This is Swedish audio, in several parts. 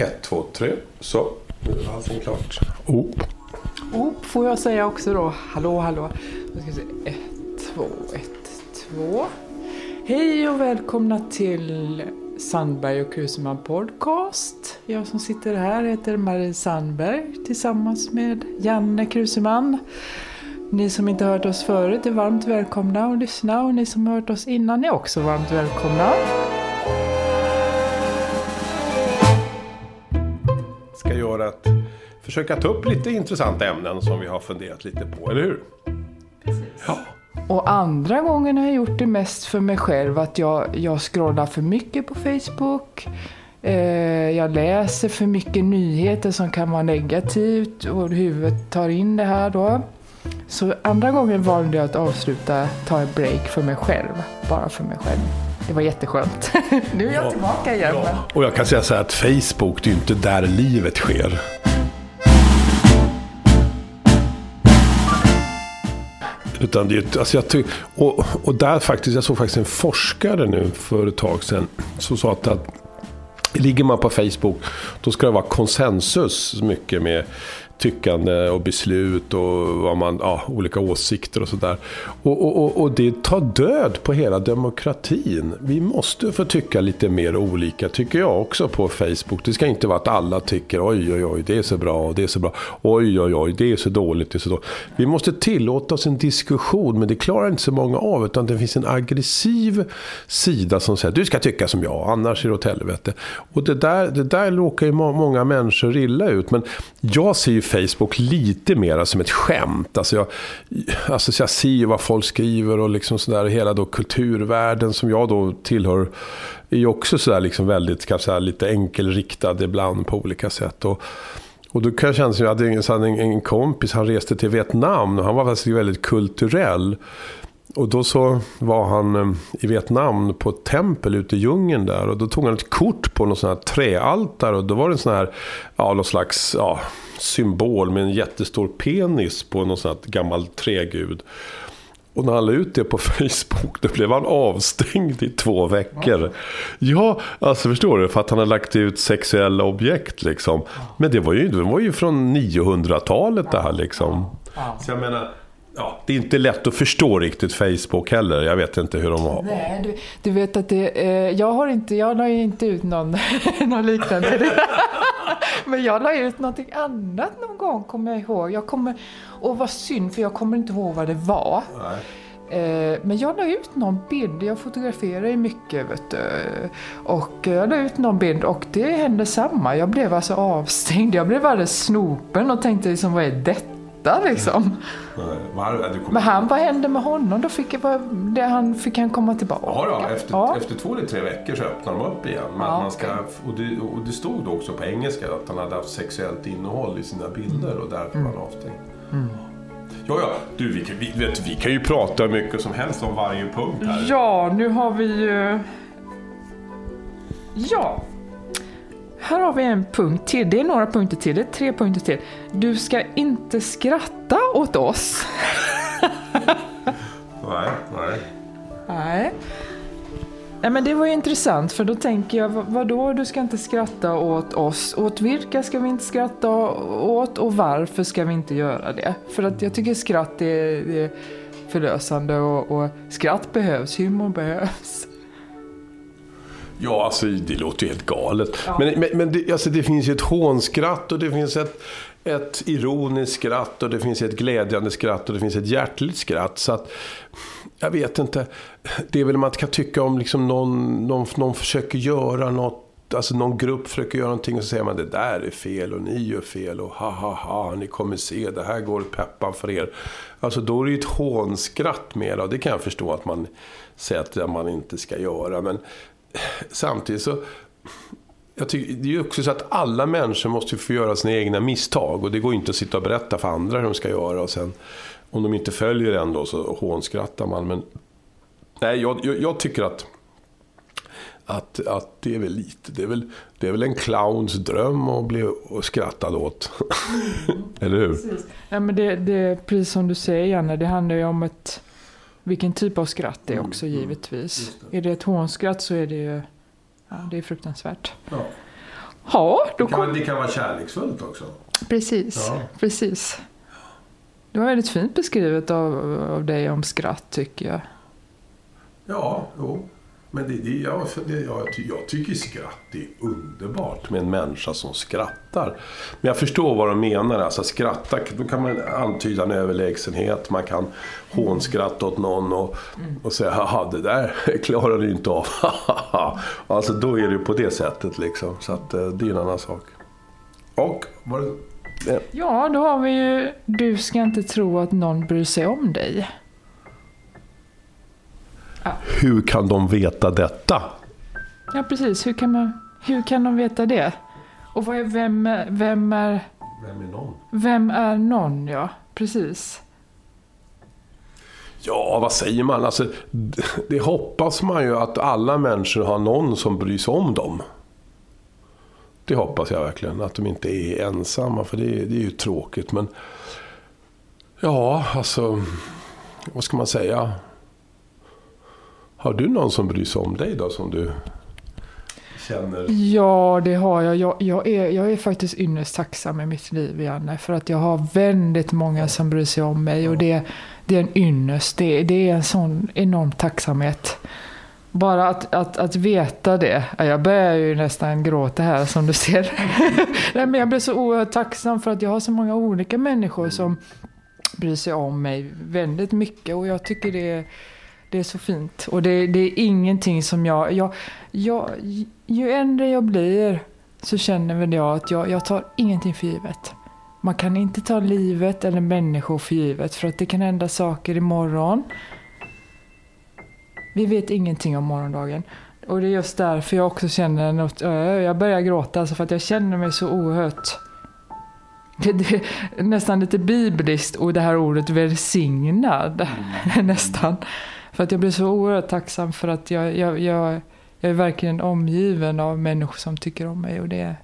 Ett, två, tre. Så, nu är allting klart. Op. Op får jag säga också då. Hallå, hallå. Nu ska vi se. Ett, två, ett, två. Hej och välkomna till Sandberg och Kruseman Podcast. Jag som sitter här heter Marie Sandberg tillsammans med Janne Kruseman. Ni som inte hört oss förut är varmt välkomna att lyssna och ni som har hört oss innan är också varmt välkomna. Ska göra att försöka ta upp lite intressanta ämnen som vi har funderat lite på, eller hur? Ja. Och andra gången har jag gjort det mest för mig själv. Att jag, jag scrollar för mycket på Facebook. Eh, jag läser för mycket nyheter som kan vara negativt och huvudet tar in det här då. Så andra gången valde jag att avsluta, ta en break för mig själv. Bara för mig själv. Det var jätteskönt. nu är jag Ja. tillbaka igen. Ja. Och jag kan säga så här att Facebook, det är ju inte där livet sker. Utan det alltså jag ty- och, och där faktiskt, jag såg faktiskt en forskare nu för ett tag sedan. Som sa att, att ligger man på Facebook, då ska det vara konsensus mycket med tyckande och beslut och vad man, ja, olika åsikter och sådär. Och, och, och, och det tar död på hela demokratin. Vi måste få tycka lite mer olika, tycker jag också på Facebook. Det ska inte vara att alla tycker oj, oj, oj, det är så bra och det är så bra. Oj, oj, oj, det är så dåligt, det är så dåligt. Vi måste tillåta oss en diskussion, men det klarar inte så många av. Utan det finns en aggressiv sida som säger du ska tycka som jag, annars är det åt helvete. Och det där, det där råkar ju många människor illa ut. Men jag ser ju Facebook lite mer som ett skämt. Alltså jag, alltså jag ser ju vad folk skriver och liksom sådär. Hela då kulturvärlden som jag då tillhör är ju också sådär liksom väldigt, kanske så här lite enkelriktad ibland på olika sätt. Och, och då kan jag känna som jag hade en, hade en, en kompis, han reste till Vietnam och han var faktiskt väldigt kulturell. Och då så var han eh, i Vietnam på ett tempel ute i djungeln där. Och då tog han ett kort på något sånt här träaltare. Och då var det en sån här, ja, någon slags ja, symbol med en jättestor penis på någon sån här gammal trägud. Och när han la ut det på Facebook, då blev han avstängd i två veckor. Ja, alltså förstår du? För att han har lagt ut sexuella objekt liksom. Men det var ju, det var ju från 900-talet det här liksom. Så jag menar, ja, det är inte lätt att förstå riktigt Facebook heller. Jag vet inte hur de har... Nej, du, du vet att det, eh, jag har inte, jag la ju inte ut någon, någon liknande. Men jag la ut någonting annat någon gång, kommer jag ihåg. Jag kommer, och vad synd, för jag kommer inte ihåg vad det var. Eh, Men jag la ut någon bild, jag fotograferar ju mycket vet du. Och jag la ut någon bild och det hände samma. Jag blev alltså avstängd, jag blev alldeles snopen och tänkte liksom vad är detta liksom. Du kommer- Men han, vad hände med honom? Då fick, jag, det, han, fick han komma tillbaka? Ja, då, efter, Ja. efter två eller tre veckor så öppnar de upp igen. Men Ja, man ska, och, det, och det stod då också på engelska att han hade haft sexuellt innehåll i sina bilder och därför var han avstängd. Ja, ja, du, vi, vi, vet, vi kan ju prata hur mycket som helst om varje punkt här. Ja, nu har vi ju... Ja. Här har vi en punkt till. Det är några punkter till. Det är tre punkter till. Du ska inte skratta åt oss. Nej, nej. Nej. Nej men det var ju intressant för då tänker jag, vad- vadå du ska inte skratta åt oss? Åt vilka ska vi inte skratta åt och varför ska vi inte göra det? För att jag tycker skratt är, är förlösande och, och skratt behövs, humor behövs. Ja, alltså det låter ju helt galet. Men, men, men det, alltså, det finns ju ett hånskratt och det finns ett, ett ironiskt skratt och det finns ett glädjande skratt och det finns ett hjärtligt skratt. Så att, jag vet inte. Det är väl man kan tycka om liksom någon, någon, någon försöker göra något Alltså någon grupp försöker göra någonting och så säger man det där är fel och ni gör fel och ha ha ha ni kommer se det här går peppan för er. Alltså då är det ju ett hånskratt mer och det kan jag förstå att man säger att man inte ska göra. Men samtidigt så jag tycker, det är ju också så att alla människor måste få göra sina egna misstag. Och det går inte att sitta och berätta för andra hur de ska göra. Och sen, om de inte följer en ändå så hånskrattar man. Men nej, jag, jag, jag tycker att, att, att det är väl lite, det är väl, det är väl en clowns dröm att bli skrattad åt. Eller hur? Ja, men det, det är precis som du säger Janne, det handlar ju om ett, vilken typ av skratt det är också givetvis. Är det ett hånskratt så är det ju ja, det är fruktansvärt. Ja. Ja, då Det kan, kom... det kan vara kärleksfullt också. Precis, Ja. precis. Det var väldigt fint beskrivet av, av dig om skratt tycker jag. Ja, jo. Men det, det, jag, det, jag, jag tycker skratt är underbart med en människa som skrattar. Men jag förstår vad de menar. Alltså skratta, då kan man antyda en överlägsenhet. Man kan hånskratta åt någon och, och säga haha det där klarar du inte av. alltså då är det på det sättet liksom. Så att, eh, det är en annan sak. Och var det, Ja, då har vi ju Du ska inte tro att någon bryr sig om dig hur kan de veta detta? Ja, precis. Hur kan, man, hur kan de veta det? Och vad är, vem, vem, är, Vem är någon? vem är någon? Ja, precis. Ja, vad säger man? Alltså, det hoppas man ju att alla människor har någon som bryr sig om dem. Det hoppas jag verkligen. Att de inte är ensamma, för det, är- det är ju tråkigt. Men ja, alltså, vad ska man säga? Har du någon som bryr sig om dig då, som du känner? Ja, det har jag. Jag, jag, är, jag är faktiskt ynnest tacksam i mitt liv, Janne. För att jag har väldigt många som bryr sig om mig. Och det, det är en ynnest. Det, det är en sån enorm tacksamhet. Bara att, att, att veta det. Ja, Jag börjar ju nästan gråta här som du ser. Nej, men jag blir så oerhört tacksam för att jag har så många olika människor som bryr sig om mig väldigt mycket. Och jag tycker det är, det är så fint. Och det, det är ingenting som jag, jag, jag... Ju äldre jag blir så känner väl jag att jag, jag tar ingenting för givet. Man kan inte ta livet eller människor för givet för att det kan hända saker imorgon. Vi vet ingenting om morgondagen. Och det är just därför jag också känner något, jag börjar gråta alltså för att jag känner mig så oerhört det, det, nästan lite bibliskt och det här ordet välsignad. nästan. För att jag blir så oerhört tacksam för att jag, jag, jag, jag är verkligen omgiven av människor som tycker om mig. Och det,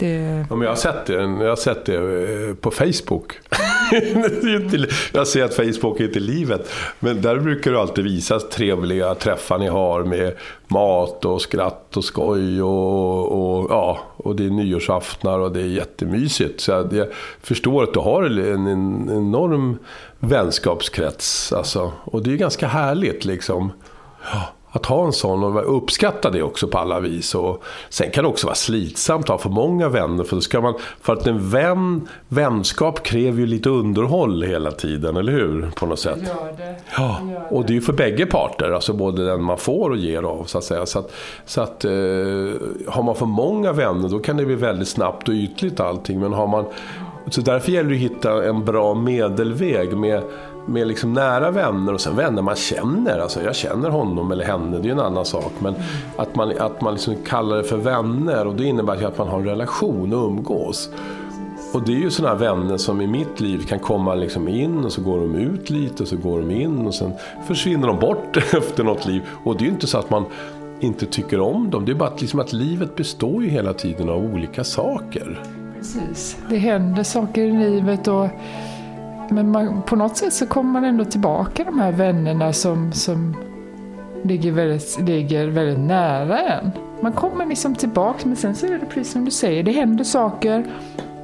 det, Ja, men jag har sett det, jag har sett det eh, på Facebook. Jag ser att Facebook är inte livet. Men där brukar det alltid visas trevliga träffar ni har med mat och skratt och skoj. Och, och, ja, och det är nyårsaftnar och det är jättemysigt. Så jag, jag förstår att du har en, en enorm vänskapskrets. Alltså. Och det är ganska härligt liksom. Ja, att ha en sån och uppskatta det också på alla vis. Och sen kan det också vara slitsamt att ha för många vänner. För, då ska man, för att en vän, vänskap kräver ju lite underhåll hela tiden, eller hur? På något sätt. gör det. Ja, gör och det är ju för bägge parter, alltså både den man får och ger av. Så att säga. Så att, så att, eh, har man för många vänner då kan det bli väldigt snabbt och ytligt allting. Men har man, så därför gäller det att hitta en bra medelväg med, med liksom nära vänner och sen vänner man känner. Alltså jag känner honom eller henne, det är ju en annan sak. Men att man, att man liksom kallar det för vänner och det innebär ju att man har en relation och umgås. Och det är ju sådana vänner som i mitt liv kan komma liksom in och så går de ut lite och så går de in och sen försvinner de bort efter något liv. Och det är ju inte så att man inte tycker om dem. Det är bara att, liksom att livet består ju hela tiden av olika saker. Precis. Det händer saker i livet och men man, på något sätt så kommer man ändå tillbaka de här vännerna som, som ligger, väldigt, ligger väldigt nära en. Man kommer liksom tillbaka men sen så är det precis som du säger, det händer saker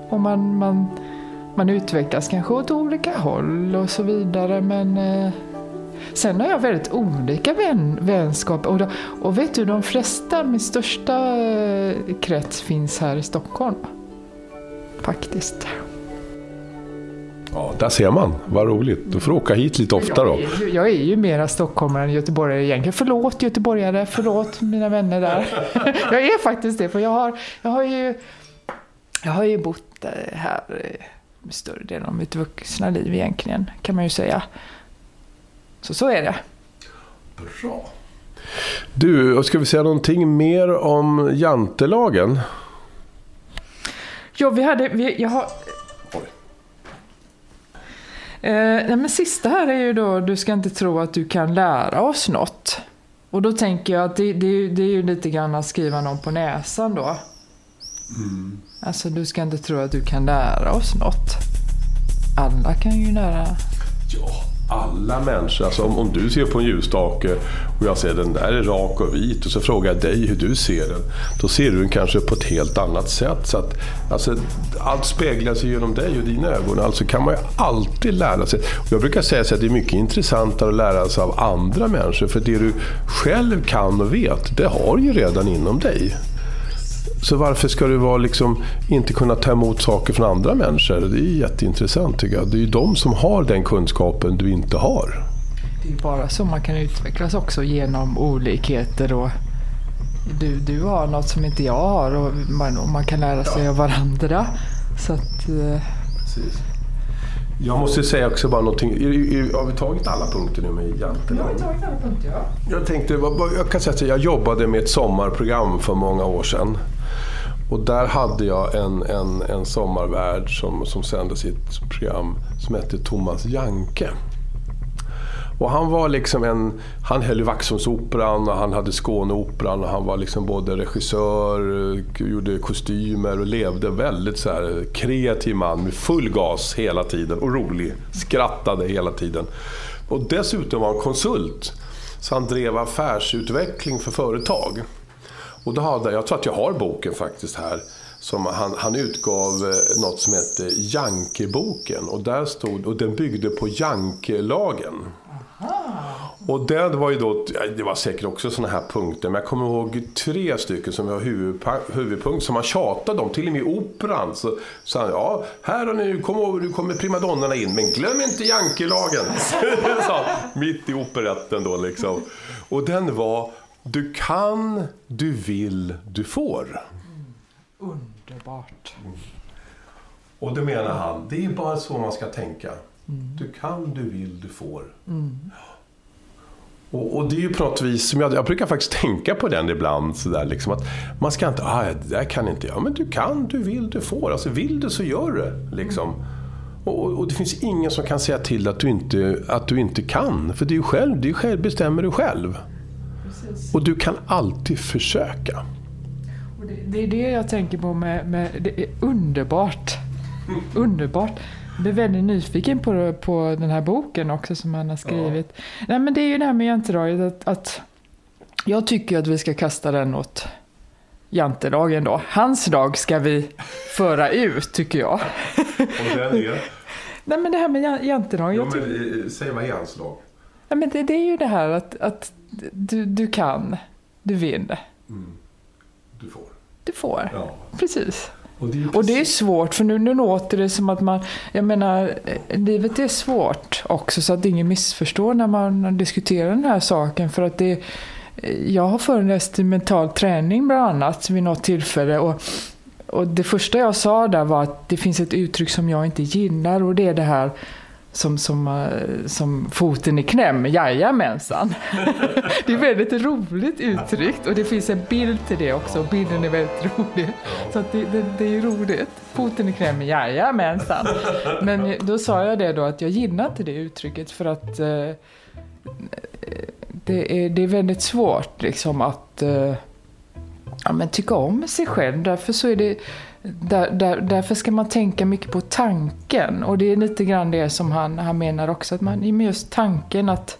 och man, man, man utvecklas kanske åt olika håll och så vidare men eh, Sen har jag väldigt olika vän, vänskap och, då, och vet du de flesta, min största eh, krets finns här i Stockholm. Faktiskt. Ja, där ser man. Vad roligt. Du får åka hit lite ofta då. Jag är, ju, jag är ju mera stockholmare än göteborgare egentligen. Förlåt göteborgare, förlåt mina vänner där. jag är faktiskt det, för jag har, jag har ju jag har ju bott eh, här eh, större delen av mitt vuxna liv egentligen, kan man ju säga. Så så är det. Bra. Du, ska vi säga någonting mer om jantelagen? Ja, vi hade, vi, jag har... Eh, nej, men sista här är ju då, du ska inte tro att du kan lära oss något. Och då tänker jag att det, det, det är ju lite grann att skriva någon på näsan då. Alltså, du ska inte tro att du kan lära oss något. Alla kan ju lära. Ja, alla människor, alltså om, om du ser på en ljusstake och jag säger den där är rak och vit och så frågar jag dig hur du ser den. Då ser du den kanske på ett helt annat sätt. Så att, alltså, allt speglar sig genom dig och dina ögon. Alltså kan man ju alltid lära sig. Och jag brukar säga att det är mycket intressantare att lära sig av andra människor. För det du själv kan och vet, det har ju redan inom dig. Så varför ska du vara liksom, inte kunna ta emot saker från andra människor? Det är jätteintressant tycker jag. Det är ju de som har den kunskapen du inte har. Det är bara så man kan utvecklas också genom olikheter. Och du, du har något som inte jag har och man, och man kan lära sig ja. av varandra. Så att, eh. Precis. Jag måste säga också bara någonting. Har vi tagit alla punkter nu med janten? Ja, vi har tagit alla punkter, ja. Jag tänkte, jag kan säga att jag jobbade med ett sommarprogram för många år sedan. Och där hade jag en, en, en sommarvärd som, som sände sitt program som hette Thomas Janke. Och han var liksom en, han höll i Vaxholmsoperan och han hade Skåneoperan och han var liksom både regissör, gjorde kostymer och levde väldigt så här kreativ man med full gas hela tiden och rolig. Skrattade hela tiden. Och dessutom var han konsult. Så han drev affärsutveckling för företag. Och då hade, jag tror att jag har boken faktiskt här. Som han, han utgav eh, något som hette Jankeboken. Och, där stod, och den byggde på Jankelagen. Och det var ju då, det var säkert också sådana här punkter, men jag kommer ihåg tre stycken som var huvudpunkt som han tjatade om. Till och med i operan så sa han, ja, här och nu kommer, nu kommer primadonnorna in, men glöm inte Jankelagen. mitt i operetten då liksom. Och den var du kan, du vill, du får. Mm. Underbart. Mm. Och det menar han, det är bara så man ska tänka. Mm. Du kan, du vill, du får. Mm. Och, och, det är ju på något vis, som jag, jag brukar faktiskt tänka på den ibland, så där, liksom, att man ska inte, ah, det där kan inte jag. Men du kan, du vill, du får. Alltså vill du så gör du. Liksom. Och, och, det finns ingen som kan säga till att du inte, att du inte kan. För det är ju själv, det är själv, bestämmer du själv. Och du kan alltid försöka. Och det, det, är det jag tänker på med, med det är underbart. underbart. Jag blir väldigt nyfiken på, på den här boken också som han har skrivit. Ja. Nej men det är ju det här med jantelaget att, att jag tycker att vi ska kasta den åt jantelagen då. Hans dag ska vi föra ut tycker jag. Och den är? Nej men det här med jantelagen. Ja, men, eh, säg vad är hans lag? Ja, men det, det, är ju det här att, att du, du kan, du vill. Mm. Du får. Du får, ja. precis. Och det, och det, är svårt, för nu, nu låter det som att man... Jag menar, livet är svårt också, så att ingen missförstår när man diskuterar den här saken. För att det... Jag har föreläst i mental träning bland annat vid något tillfälle. Och, och det första jag sa där var att det finns ett uttryck som jag inte gillar och det är det här som, som, eh, som foten i kläm, jajamensan. det är väldigt roligt uttryckt och det finns en bild till det också och bilden är väldigt rolig. Så det, det, det, är roligt. Foten i kläm, jajamensan. Men då sa jag det då att jag gillar inte det uttrycket för att eh, det, är, det är väldigt svårt liksom att eh, ja, men tycka om sig själv. Därför så är det där, där, därför ska man tänka mycket på tanken. Och det är lite grann det som han, han menar också. Att man, just tanken att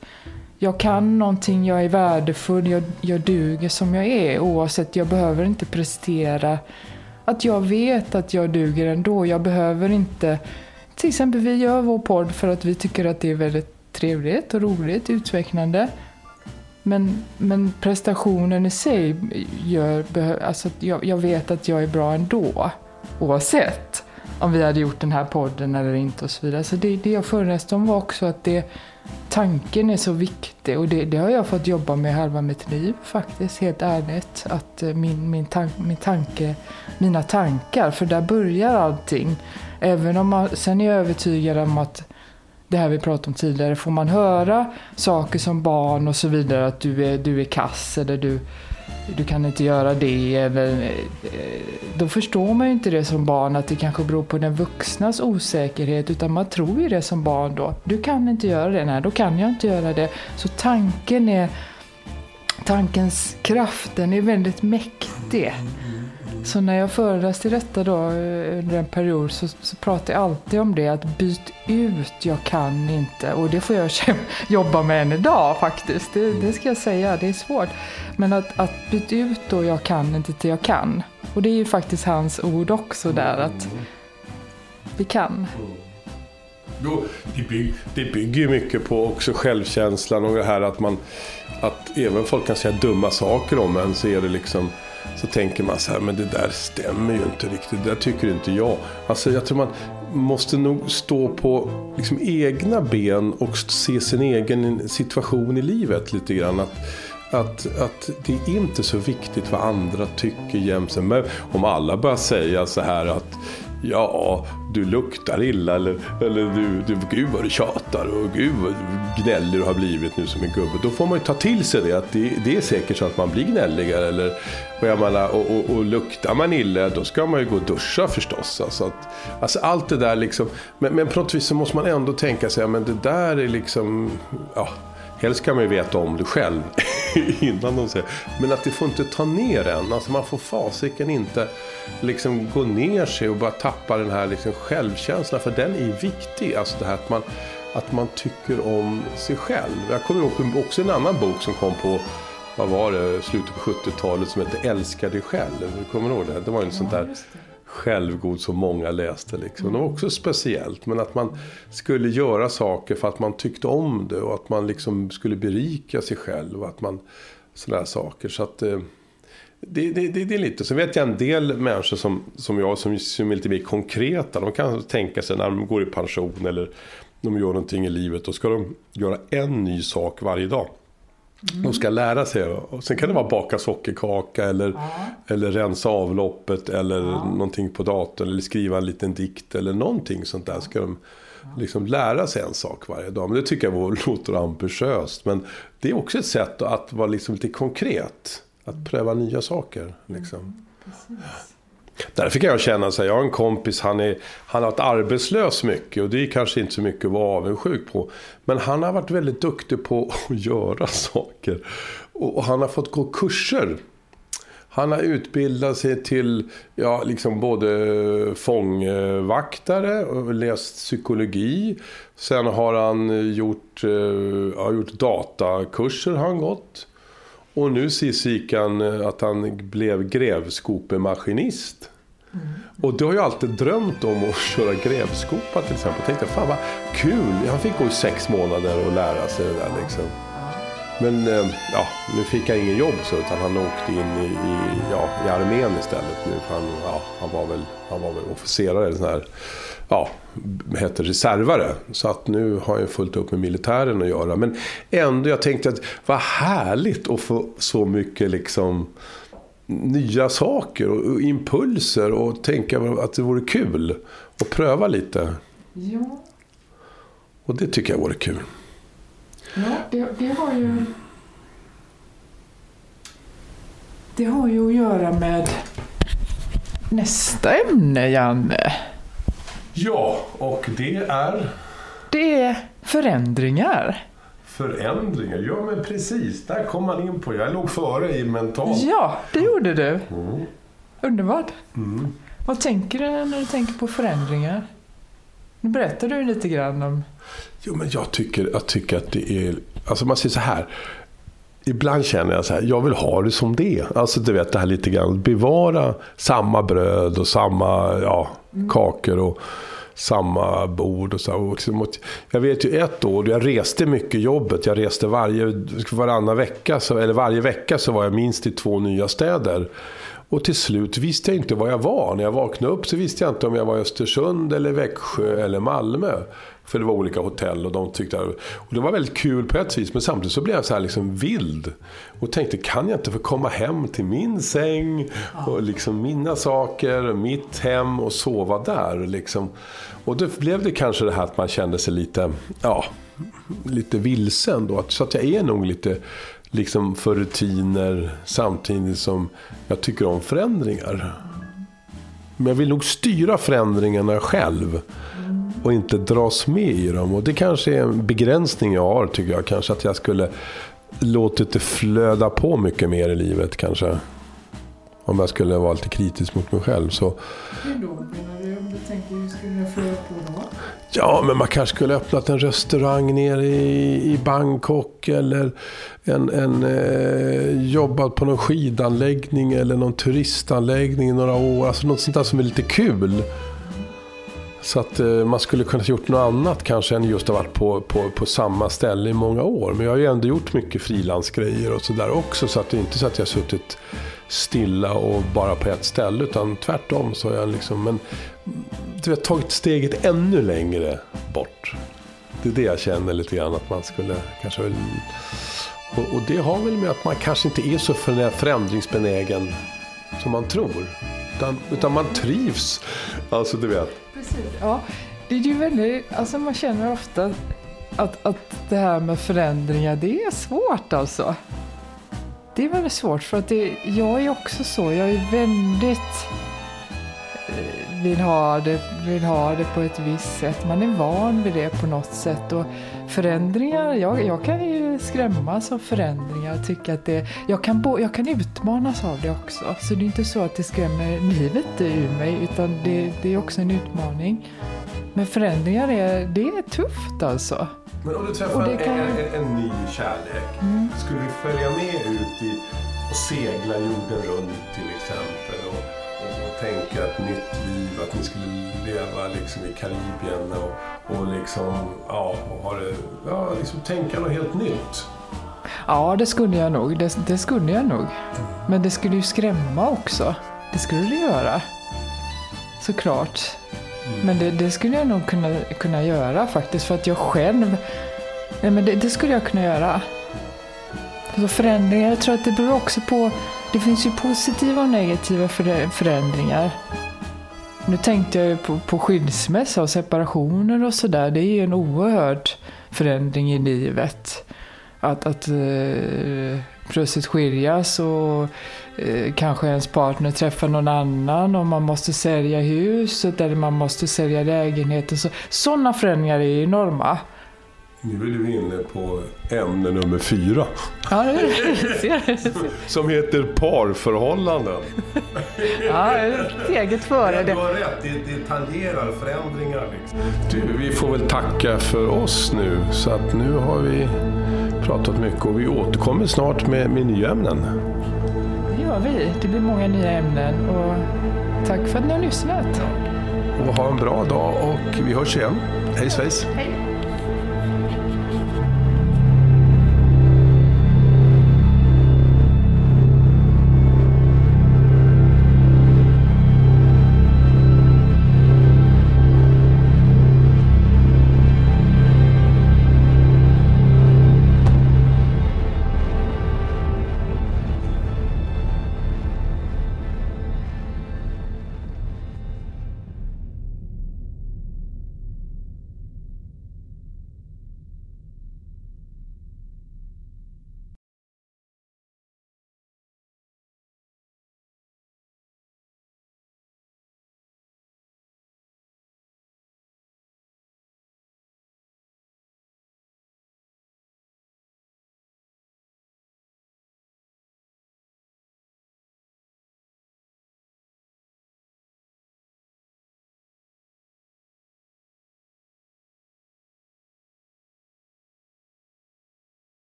jag kan någonting, jag är värdefull, jag, jag duger som jag är. Oavsett, jag behöver inte prestera. Att jag vet att jag duger ändå. Jag behöver inte... Till exempel, vi gör vår podd för att vi tycker att det är väldigt trevligt och roligt, utvecklande. Men, men prestationen i sig gör, alltså jag, jag vet att jag är bra ändå. Oavsett om vi hade gjort den här podden eller inte och så vidare. Så det, det jag föreläste om var också att det, tanken är så viktig och det, det, har jag fått jobba med halva mitt liv faktiskt, helt ärligt. Att eh, min, min, tan, min tanke, mina tankar, för där börjar allting. Även om man, sen är jag övertygad om att det här vi pratade om tidigare, får man höra saker som barn och så vidare att du är, du är kass eller du, du kan inte göra det eller eh, då förstår man ju inte det som barn att det kanske beror på den vuxnas osäkerhet utan man tror ju det som barn då. Du kan inte göra det, nej då kan jag inte göra det. Så tanken är, tankens kraft den är väldigt mäktig. Mm. Så när jag föreläste i detta då eh, under en period så, så pratade jag alltid om det att byt ut jag kan inte. Och det får jag jobba med än idag faktiskt. Det, det ska jag säga, det är svårt. Men att, att byta ut då jag kan inte till jag kan. Och det är ju faktiskt hans ord också där att vi kan. Jo, det, bygger, det bygger ju mycket på också självkänslan och det här att man att även folk kan säga dumma saker om en så är det liksom så tänker man så här, men det där stämmer ju inte riktigt. Det där tycker inte jag. Alltså jag tror man måste nog stå på liksom egna ben och se sin egen situation i livet lite grann. Att, att, att det är inte så viktigt vad andra tycker jämt. Men om alla börjar säga så här att ja, du luktar illa eller, eller du, du, gud vad du tjatar och gud vad gnällig du har blivit nu som en gubbe. Då får man ju ta till sig det, att det, det är säkert så att man blir gnälligare. Eller, och, jag menar, och, och, och luktar man illa, då ska man ju gå och duscha förstås. Alltså, att, alltså allt det där liksom, men, men på något vis så måste man ändå tänka sig, ja, men det där är liksom, ja, Helst kan man ju veta om det själv innan de säger. Men att det får inte ta ner en. Alltså man får fasiken inte liksom gå ner sig och bara tappa den här liksom självkänslan. För den är viktig. Alltså det här att man, att man tycker om sig själv. Jag kommer ihåg också en annan bok som kom på vad var det, slutet på 70-talet som hette Älska dig själv. Du kommer ihåg det? Det var en ja, sånt där självgod som många läste. Liksom. Det var också speciellt. Men att man skulle göra saker för att man tyckte om det och att man liksom skulle berika sig själv. Och att man, sådana saker. Så att, eh, det, det, det, det, är lite. Så vet jag en del människor som, som jag som, som är lite mer konkreta. De kan tänka sig när de går i pension eller de gör någonting i livet. Då ska de göra en ny sak varje dag. Mm. De ska lära sig. Och sen kan det vara baka sockerkaka eller, ja. eller rensa avloppet eller ja. någonting på datorn. Eller skriva en liten dikt eller någonting sånt där. Ska de liksom lära sig en sak varje dag. Men det tycker jag låter ambitiöst. Men det är också ett sätt att vara liksom lite konkret. Att pröva nya saker. Liksom. Mm, Därför kan jag känna så här, jag har en kompis, han, är, han har varit arbetslös mycket och det är kanske inte så mycket att vara avundsjuk på. Men han har varit väldigt duktig på att göra saker. Och, han har fått gå kurser. Han har utbildat sig till ja, liksom både fångvaktare och läst psykologi. Sen har han gjort, eh, ja, gjort datakurser. Har han gått. Och nu sist gick han eh, att han blev grävskopemaskinist. Mm. Och det har jag alltid drömt om att köra grävskopa till exempel. Jag tänkte, fan vad kul. Han fick gå i sex månader och lära sig det där liksom. Men eh, ja, nu fick han ingen jobb så utan han åkte in i, i, ja, i armén istället nu. För han, ja, han, var väl, han var väl officerare, sån här, ja, heter reservare. Så att nu har jag fullt upp med militären att göra. Men ändå, jag tänkte att vad härligt att få så mycket liksom nya saker och impulser och tänka att det vore kul att pröva lite. Ja. Och det tycker jag vore kul. Ja, det, det har ju... Det har ju att göra med nästa ämne, Janne. Ja, och det är? Det är förändringar. Förändringar, ja men precis. Där kom man in på Jag låg före i mentalt. Ja, det gjorde du. Mm. Underbart. Mm. Vad tänker du när du tänker på förändringar? Nu berättar du lite grann om... Jo, men jag tycker, jag tycker att det är... Alltså man säger så här. Ibland känner jag så här, jag vill ha det som det Alltså du vet det här lite grann, bevara samma bröd och samma ja, mm. kakor och samma bord. Och så. jag vet ju ett år, jag reste mycket jobbet. Jag reste varje, varannan vecka, så, eller varje vecka så var jag minst i två nya städer. Och till slut visste jag inte var jag var. När jag vaknade upp så visste jag inte om jag var i Östersund, eller Växjö eller Malmö. För det var olika hotell och de tyckte... Och det var väldigt kul på ett vis, men samtidigt så blev jag så här liksom vild. Och tänkte, kan jag inte få komma hem till min säng och liksom mina saker, mitt hem och sova där? Liksom. Och då blev det kanske det här att man kände sig lite, ja, lite vilsen då. Så att jag är nog lite liksom för rutiner samtidigt som jag tycker om förändringar. Men jag vill nog styra förändringarna själv och inte dras med i dem. Och det kanske är en begränsning jag har tycker jag. Kanske att jag skulle låtit det flöda på mycket mer i livet kanske. Om jag skulle vara lite kritisk mot mig själv. Så, Hur då menar du? Om du tänker hur skulle jag få på då? ja, men man kanske skulle öppnat en restaurang nere i, i Bangkok. Eller en, en, eh, jobbat på någon skidanläggning eller någon turistanläggning i några år. Alltså något sånt där som är lite kul. Så att eh, man skulle kunna ha gjort något annat kanske än just ha varit på, på, på samma ställe i många år. Men jag har ju ändå gjort mycket frilansgrejer och sådär också. Så att det är inte så att jag har suttit stilla och bara på ett ställe. Utan tvärtom så har jag liksom, men, du vet, tagit steget ännu längre bort. Det är det jag känner lite grann att man skulle kanske. Och, och det har väl med att man kanske inte är så förändringsbenägen som man tror. Utan, utan man trivs. Alltså du vet. Precis. Ja, det är ju väldigt, alltså man känner ofta att, att det här med förändringar, det är svårt alltså. Det är väldigt svårt för att det, jag är också så, jag är väldigt eh, vill ha, det, vill ha det på ett visst sätt. Man är van vid det på något sätt. Och förändringar, jag, jag kan ju skrämmas av förändringar. och Tycka att det, jag, kan bo, jag kan utmanas av det också. Så det är inte så att det skrämmer livet ur mig utan det, det är också en utmaning. Men förändringar är, det är tufft alltså. Men om du träffar en, kan- Mm. en, en ny kärlek. Skulle du följa med ut i, och segla jorden runt till exempel? Och, och, och tänka ett nytt liv, att ni skulle leva liksom i Karibien och, och liksom, ja, och ha det, ja, liksom tänka något helt nytt. Ja, det skulle jag nog. Det, det skulle jag nog. Men det skulle ju skrämma också. Det skulle det göra. Såklart. Men det, det skulle jag nog kunna, kunna göra faktiskt. För att jag själv... Nej, men det, det skulle jag kunna göra. Så förändringar, jag tror att det beror också på... Det finns ju positiva och negativa förä- förändringar. Nu tänkte jag ju på, på skilsmässa och separationer och sådär. Det är ju en oerhörd förändring i livet. Att, att eh, plötsligt skiljas och eh, kanske ens partner träffar någon annan och man måste sälja huset eller man måste sälja lägenheten. Så, sådana förändringar är enorma. Nu är du inne på ämne nummer fyra. Ja, det ser du. Som heter parförhållanden. Ja, steget före Du det. har rätt, det, det tangerar förändringar. Liksom. Du, vi får väl tacka för oss nu. Så att nu har vi pratat mycket och vi återkommer snart med, med nya ämnen. Det gör vi. Det blir många nya ämnen och tack för att ni har lyssnat. Och ha en bra dag och vi hörs igen. Hej svejs! Hej.